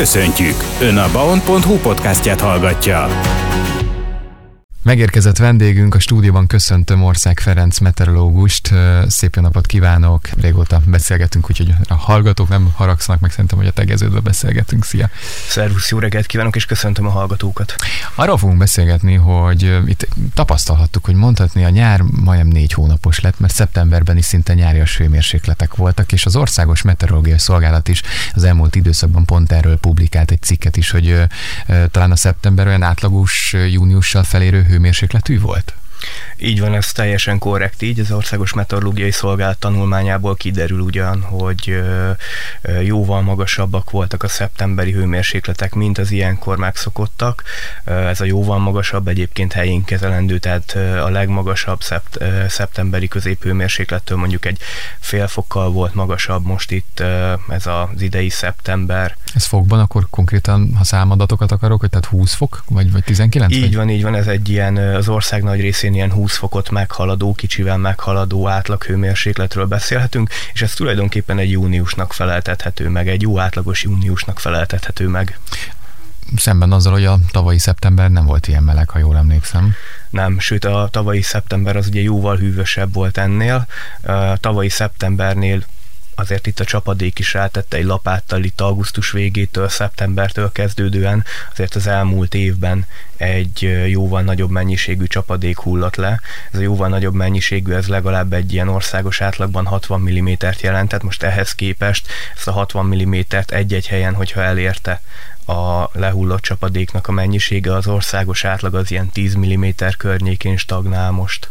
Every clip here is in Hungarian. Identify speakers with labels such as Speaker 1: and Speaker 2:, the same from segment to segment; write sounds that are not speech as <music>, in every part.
Speaker 1: Köszöntjük! Ön a baon.hu podcastját hallgatja.
Speaker 2: Megérkezett vendégünk, a stúdióban köszöntöm Ország Ferenc meteorológust. Szép jó napot kívánok! Régóta beszélgetünk, úgyhogy a hallgatók nem haragszanak, meg szerintem, hogy a tegeződve beszélgetünk. Szia!
Speaker 3: Szervusz, jó reggelt kívánok, és köszöntöm a hallgatókat!
Speaker 2: Arról fogunk beszélgetni, hogy itt tapasztalhattuk, hogy mondhatni a nyár majdnem négy hónapos lett, mert szeptemberben is szinte nyárias hőmérsékletek voltak, és az Országos Meteorológiai Szolgálat is az elmúlt időszakban pont erről publikált egy cikket is, hogy talán a szeptember olyan átlagos júniussal felérő hőmérsékletű volt?
Speaker 3: Így van, ez teljesen korrekt így. Az Országos Meteorológiai Szolgálat tanulmányából kiderül ugyan, hogy jóval magasabbak voltak a szeptemberi hőmérsékletek, mint az ilyenkor megszokottak. Ez a jóval magasabb egyébként helyén kezelendő, tehát a legmagasabb szept, szeptemberi középhőmérséklettől mondjuk egy fél fokkal volt magasabb most itt ez az idei szeptember.
Speaker 2: Ez fokban akkor konkrétan, ha számadatokat akarok, hogy tehát 20 fok, vagy, vagy 19?
Speaker 3: Így vagy? van, így van, ez egy ilyen az ország nagy részén ilyen 20 fokot meghaladó, kicsivel meghaladó átlag hőmérsékletről beszélhetünk, és ez tulajdonképpen egy júniusnak feleltethető meg, egy jó átlagos júniusnak feleltethető meg
Speaker 2: szemben azzal, hogy a tavalyi szeptember nem volt ilyen meleg, ha jól emlékszem.
Speaker 3: Nem, sőt a tavalyi szeptember az ugye jóval hűvösebb volt ennél. A tavalyi szeptembernél azért itt a csapadék is rátette egy lapáttal itt augusztus végétől, szeptembertől kezdődően, azért az elmúlt évben egy jóval nagyobb mennyiségű csapadék hullott le. Ez a jóval nagyobb mennyiségű, ez legalább egy ilyen országos átlagban 60 mm-t jelentett, most ehhez képest ezt a 60 mm-t egy-egy helyen, hogyha elérte a lehullott csapadéknak a mennyisége, az országos átlag az ilyen 10 mm környékén stagnál most.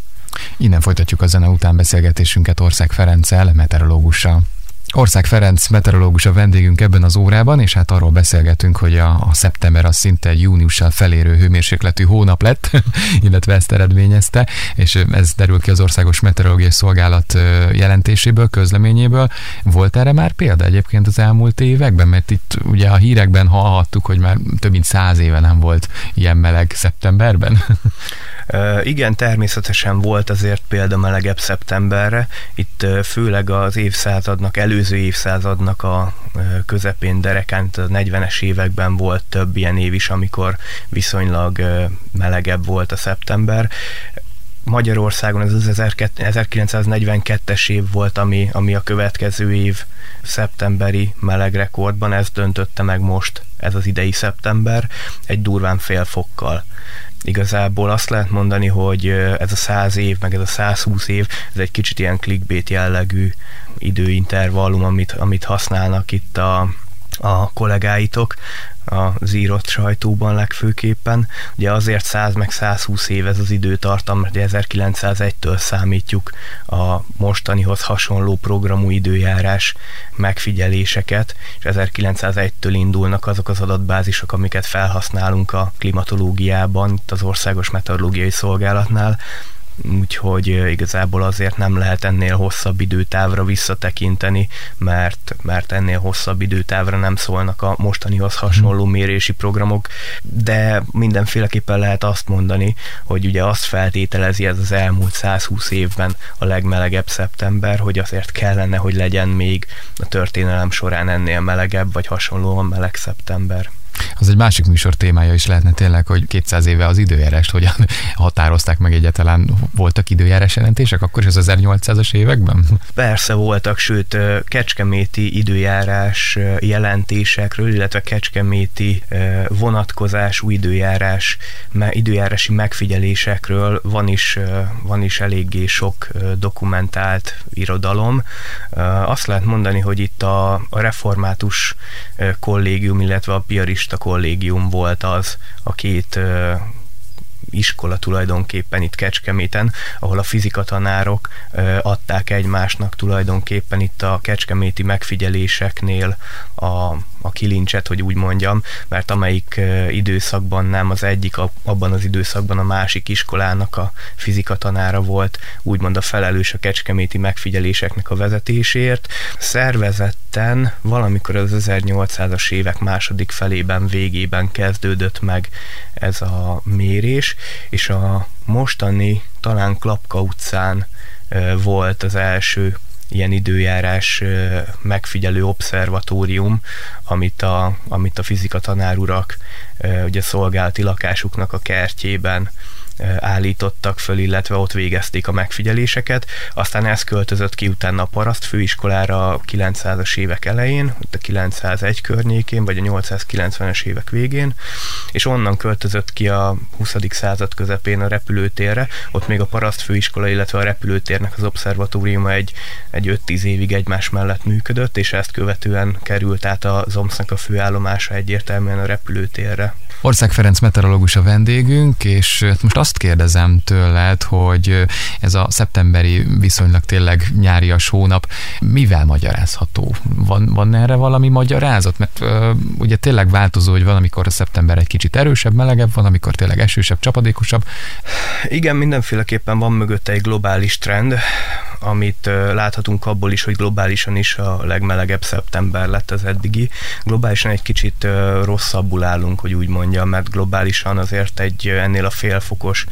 Speaker 2: Innen folytatjuk a zene után beszélgetésünket Ország Ferenccel, meteorológussal. Ország Ferenc meteorológus a vendégünk ebben az órában, és hát arról beszélgetünk, hogy a, a szeptember az szinte júniussal felérő hőmérsékletű hónap lett, <laughs> illetve ezt eredményezte, és ez derül ki az Országos Meteorológiai Szolgálat jelentéséből, közleményéből. Volt erre már példa egyébként az elmúlt években? Mert itt ugye a hírekben hallhattuk, hogy már több mint száz éve nem volt ilyen meleg szeptemberben. <laughs>
Speaker 3: Igen, természetesen volt azért példa melegebb szeptemberre. Itt főleg az évszázadnak, előző évszázadnak a közepén derekán, a 40-es években volt több ilyen év is, amikor viszonylag melegebb volt a szeptember. Magyarországon ez az 1942-es év volt, ami, ami a következő év szeptemberi melegrekordban, ez döntötte meg most ez az idei szeptember, egy durván fél fokkal igazából azt lehet mondani, hogy ez a 100 év, meg ez a 120 év, ez egy kicsit ilyen clickbait jellegű időintervallum, amit, amit használnak itt a, a kollégáitok, az írott sajtóban legfőképpen. Ugye azért 100 meg 120 év ez az időtartam, mert 1901-től számítjuk a mostanihoz hasonló programú időjárás megfigyeléseket, és 1901-től indulnak azok az adatbázisok, amiket felhasználunk a klimatológiában, itt az Országos Meteorológiai Szolgálatnál, úgyhogy igazából azért nem lehet ennél hosszabb időtávra visszatekinteni, mert, mert ennél hosszabb időtávra nem szólnak a mostanihoz hasonló mhm. mérési programok, de mindenféleképpen lehet azt mondani, hogy ugye azt feltételezi ez az elmúlt 120 évben a legmelegebb szeptember, hogy azért kellene, hogy legyen még a történelem során ennél melegebb, vagy hasonlóan meleg szeptember.
Speaker 2: Az egy másik műsor témája is lehetne tényleg, hogy 200 éve az időjárást hogyan <laughs> határozták meg egyáltalán. Voltak időjárás jelentések akkor is az 1800-as években?
Speaker 3: Persze voltak, sőt kecskeméti időjárás jelentésekről, illetve kecskeméti vonatkozású időjárás, időjárási megfigyelésekről van is, van is eléggé sok dokumentált irodalom. Azt lehet mondani, hogy itt a, református kollégium, illetve a piarista a kollégium volt az a két iskola tulajdonképpen itt Kecskeméten, ahol a fizikatanárok adták egymásnak tulajdonképpen itt a kecskeméti megfigyeléseknél a, a kilincset, hogy úgy mondjam, mert amelyik időszakban nem az egyik, abban az időszakban a másik iskolának a fizikatanára volt, úgymond a felelős a kecskeméti megfigyeléseknek a vezetéséért. Szervezetten valamikor az 1800-as évek második felében, végében kezdődött meg ez a mérés, és a mostani talán Klapka utcán volt az első ilyen időjárás megfigyelő obszervatórium, amit a, amit a fizika tanárurak ugye szolgálati lakásuknak a kertjében állítottak föl, illetve ott végezték a megfigyeléseket. Aztán ez költözött ki utána a paraszt főiskolára a 900-as évek elején, a 901 környékén, vagy a 890-es évek végén, és onnan költözött ki a 20. század közepén a repülőtérre, ott még a paraszt főiskola, illetve a repülőtérnek az obszervatóriuma egy, egy 5-10 évig egymás mellett működött, és ezt követően került át a ZOMSZ-nak a főállomása egyértelműen a repülőtérre.
Speaker 2: Ország Ferenc meteorológus a vendégünk, és hát most azt kérdezem tőled, hogy ez a szeptemberi viszonylag tényleg nyárias hónap mivel magyarázható? Van, van erre valami magyarázat? Mert uh, ugye tényleg változó, hogy van, amikor a szeptember egy kicsit erősebb, melegebb, van, amikor tényleg esősebb, csapadékosabb.
Speaker 3: Igen, mindenféleképpen van mögötte egy globális trend, amit láthatunk abból is, hogy globálisan is a legmelegebb szeptember lett az eddigi. Globálisan egy kicsit rosszabbul állunk, hogy úgy mondjam, mert globálisan azért egy ennél a félfokos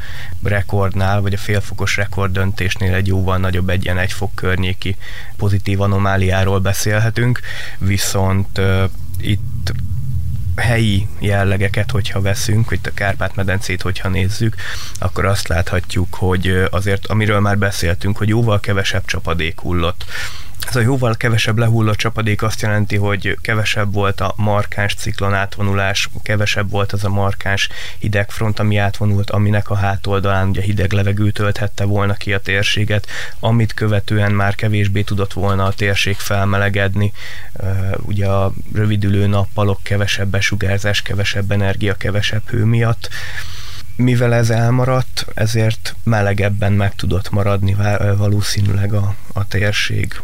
Speaker 3: rekordnál, vagy a félfokos rekord döntésnél egy jóval nagyobb egy ilyen egy fok környéki pozitív anomáliáról beszélhetünk, viszont itt helyi jellegeket, hogyha veszünk, vagy a Kárpát-medencét, hogyha nézzük, akkor azt láthatjuk, hogy azért, amiről már beszéltünk, hogy jóval kevesebb csapadék hullott ez a jóval kevesebb lehullott csapadék azt jelenti, hogy kevesebb volt a markáns ciklon átvonulás, kevesebb volt az a markáns hidegfront, ami átvonult, aminek a hátoldalán ugye hideg levegő tölthette volna ki a térséget, amit követően már kevésbé tudott volna a térség felmelegedni. Ugye a rövidülő nappalok, kevesebb besugárzás, kevesebb energia, kevesebb hő miatt. Mivel ez elmaradt, ezért melegebben meg tudott maradni valószínűleg a, a térség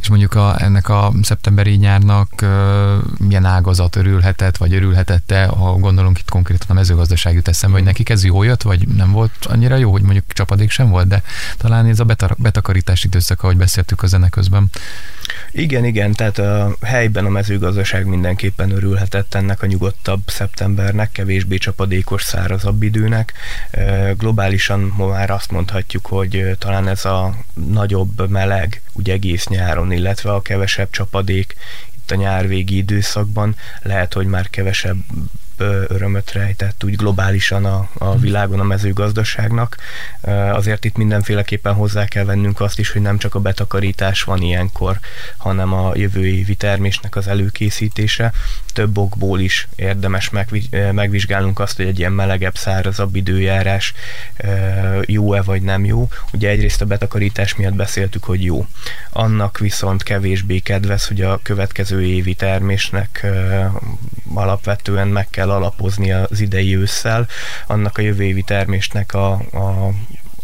Speaker 2: és mondjuk a, ennek a szeptemberi nyárnak uh, milyen ágazat örülhetett, vagy örülhetette, ha gondolunk itt konkrétan a mezőgazdaság jut eszembe, hogy nekik ez jó jött, vagy nem volt annyira jó, hogy mondjuk csapadék sem volt, de talán ez a betakarítás időszak, ahogy beszéltük a zene közben.
Speaker 3: Igen, igen, tehát a helyben a mezőgazdaság mindenképpen örülhetett ennek a nyugodtabb szeptembernek, kevésbé csapadékos, szárazabb időnek. Globálisan ma már azt mondhatjuk, hogy talán ez a nagyobb meleg, ugye egész nyáron, illetve a kevesebb csapadék itt a nyárvégi időszakban lehet, hogy már kevesebb örömöt rejtett úgy globálisan a, a mhm. világon a mezőgazdaságnak. Azért itt mindenféleképpen hozzá kell vennünk azt is, hogy nem csak a betakarítás van ilyenkor, hanem a jövő évi termésnek az előkészítése. Több okból is érdemes megvizsgálnunk azt, hogy egy ilyen melegebb, szárazabb időjárás jó-e vagy nem jó. Ugye egyrészt a betakarítás miatt beszéltük, hogy jó. Annak viszont kevésbé kedvez, hogy a következő évi termésnek alapvetően meg kell alapozni az idei ősszel, annak a jövő évi termésnek a, a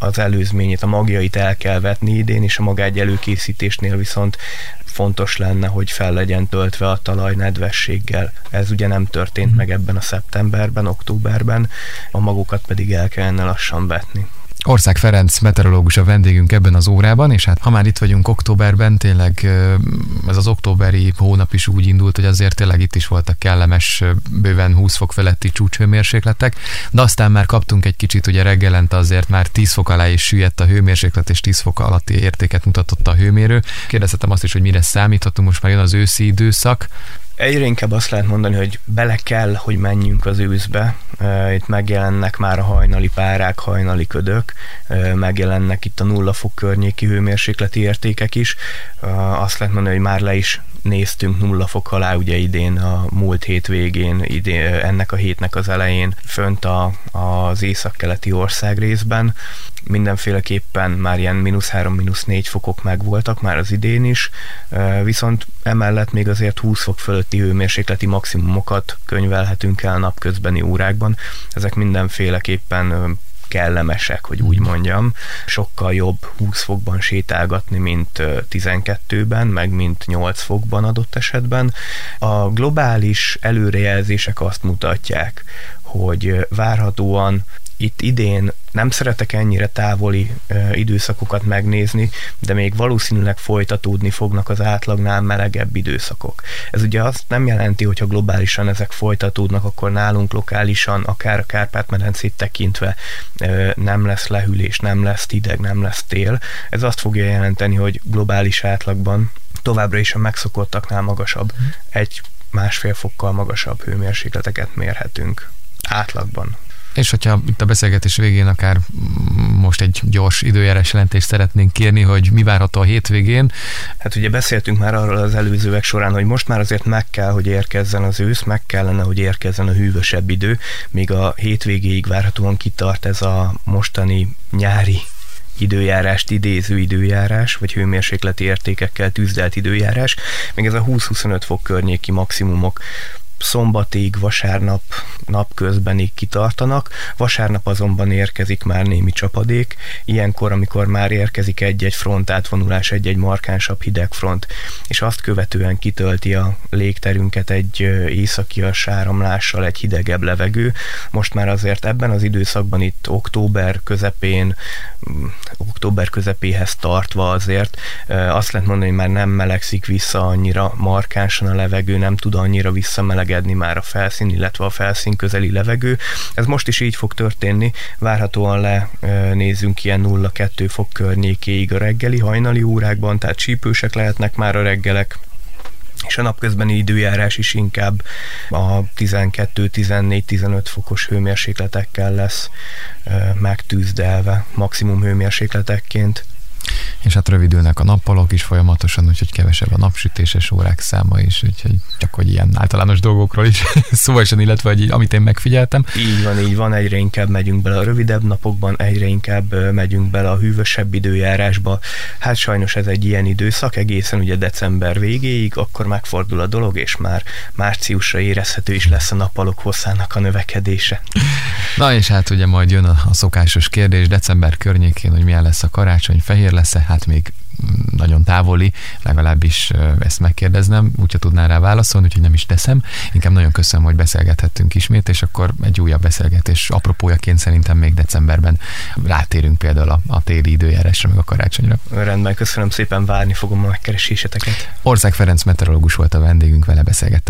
Speaker 3: az előzményét, a magjait el kell vetni idén, és a magágy előkészítésnél viszont fontos lenne, hogy fel legyen töltve a talaj nedvességgel. Ez ugye nem történt mm. meg ebben a szeptemberben, októberben, a magukat pedig el kellene lassan vetni.
Speaker 2: Ország Ferenc meteorológus a vendégünk ebben az órában, és hát ha már itt vagyunk októberben, tényleg ez az októberi hónap is úgy indult, hogy azért tényleg itt is voltak kellemes, bőven 20 fok feletti csúcshőmérsékletek, de aztán már kaptunk egy kicsit, ugye reggelente azért már 10 fok alá is süllyedt a hőmérséklet, és 10 fok alatti értéket mutatott a hőmérő. Kérdezhetem azt is, hogy mire számíthatunk, most már jön az őszi időszak,
Speaker 3: Egyre inkább azt lehet mondani, hogy bele kell, hogy menjünk az őszbe. Itt megjelennek már a hajnali párák, hajnali ködök, megjelennek itt a nulla fok környéki hőmérsékleti értékek is. Azt lehet mondani, hogy már le is néztünk nulla fok alá ugye idén a múlt hét végén, idén, ennek a hétnek az elején fönt a, az északkeleti ország részben. Mindenféleképpen már ilyen mínusz 3, mínusz 4 fokok megvoltak már az idén is, viszont emellett még azért 20 fok fölötti hőmérsékleti maximumokat könyvelhetünk el napközbeni órákban. Ezek mindenféleképpen kellemesek, hogy úgy mondjam. Sokkal jobb 20 fokban sétálgatni, mint 12-ben, meg mint 8 fokban adott esetben. A globális előrejelzések azt mutatják, hogy várhatóan itt idén nem szeretek ennyire távoli ö, időszakokat megnézni, de még valószínűleg folytatódni fognak az átlagnál melegebb időszakok. Ez ugye azt nem jelenti, hogy ha globálisan ezek folytatódnak, akkor nálunk lokálisan, akár a Kárpát-medencét tekintve ö, nem lesz lehűlés, nem lesz hideg, nem lesz tél. Ez azt fogja jelenteni, hogy globális átlagban továbbra is a megszokottaknál magasabb, egy másfél fokkal magasabb hőmérsékleteket mérhetünk átlagban.
Speaker 2: És hogyha itt a beszélgetés végén akár most egy gyors időjárás jelentést szeretnénk kérni, hogy mi várható a hétvégén.
Speaker 3: Hát ugye beszéltünk már arról az előzőek során, hogy most már azért meg kell, hogy érkezzen az ősz, meg kellene, hogy érkezzen a hűvösebb idő, míg a hétvégéig várhatóan kitart ez a mostani nyári időjárást idéző időjárás, vagy hőmérsékleti értékekkel tűzdelt időjárás, még ez a 20-25 fok környéki maximumok szombatig, vasárnap napközbenig kitartanak, vasárnap azonban érkezik már némi csapadék, ilyenkor, amikor már érkezik egy-egy front átvonulás, egy-egy markánsabb hidegfront, és azt követően kitölti a légterünket egy északias áramlással, egy hidegebb levegő. Most már azért ebben az időszakban itt október közepén, mm, október közepéhez tartva azért azt lehet mondani, hogy már nem melegszik vissza annyira markánsan a levegő, nem tud annyira visszamelegedni melegedni már a felszín, illetve a felszín közeli levegő. Ez most is így fog történni, várhatóan le nézzünk ilyen 0-2 fok környékéig a reggeli, hajnali órákban, tehát csípősek lehetnek már a reggelek, és a napközbeni időjárás is inkább a 12-14-15 fokos hőmérsékletekkel lesz megtűzdelve, maximum hőmérsékletekként
Speaker 2: és hát rövidülnek a nappalok is folyamatosan, úgyhogy kevesebb a napsütéses órák száma is, úgyhogy csak hogy ilyen általános dolgokról is <laughs> szó esен, illetve hogy amit én megfigyeltem.
Speaker 3: Így van, így van, egyre inkább megyünk bele a rövidebb napokban, egyre inkább megyünk bele a hűvösebb időjárásba. Hát sajnos ez egy ilyen időszak, egészen ugye december végéig, akkor megfordul a dolog, és már márciusra érezhető is lesz a nappalok hosszának a növekedése.
Speaker 2: Na és hát ugye majd jön a, a szokásos kérdés december környékén, hogy milyen lesz a karácsony, fehér lesz-e, hát még nagyon távoli, legalábbis ezt megkérdeznem, úgyha tudnál rá válaszolni, úgyhogy nem is teszem. Inkább nagyon köszönöm, hogy beszélgethettünk ismét, és akkor egy újabb beszélgetés apropójaként szerintem még decemberben rátérünk például a, a téli időjárásra, meg a karácsonyra.
Speaker 3: Rendben, köszönöm szépen, várni fogom a megkereséseteket.
Speaker 2: Ország Ferenc meteorológus volt a vendégünk, vele beszélgettünk.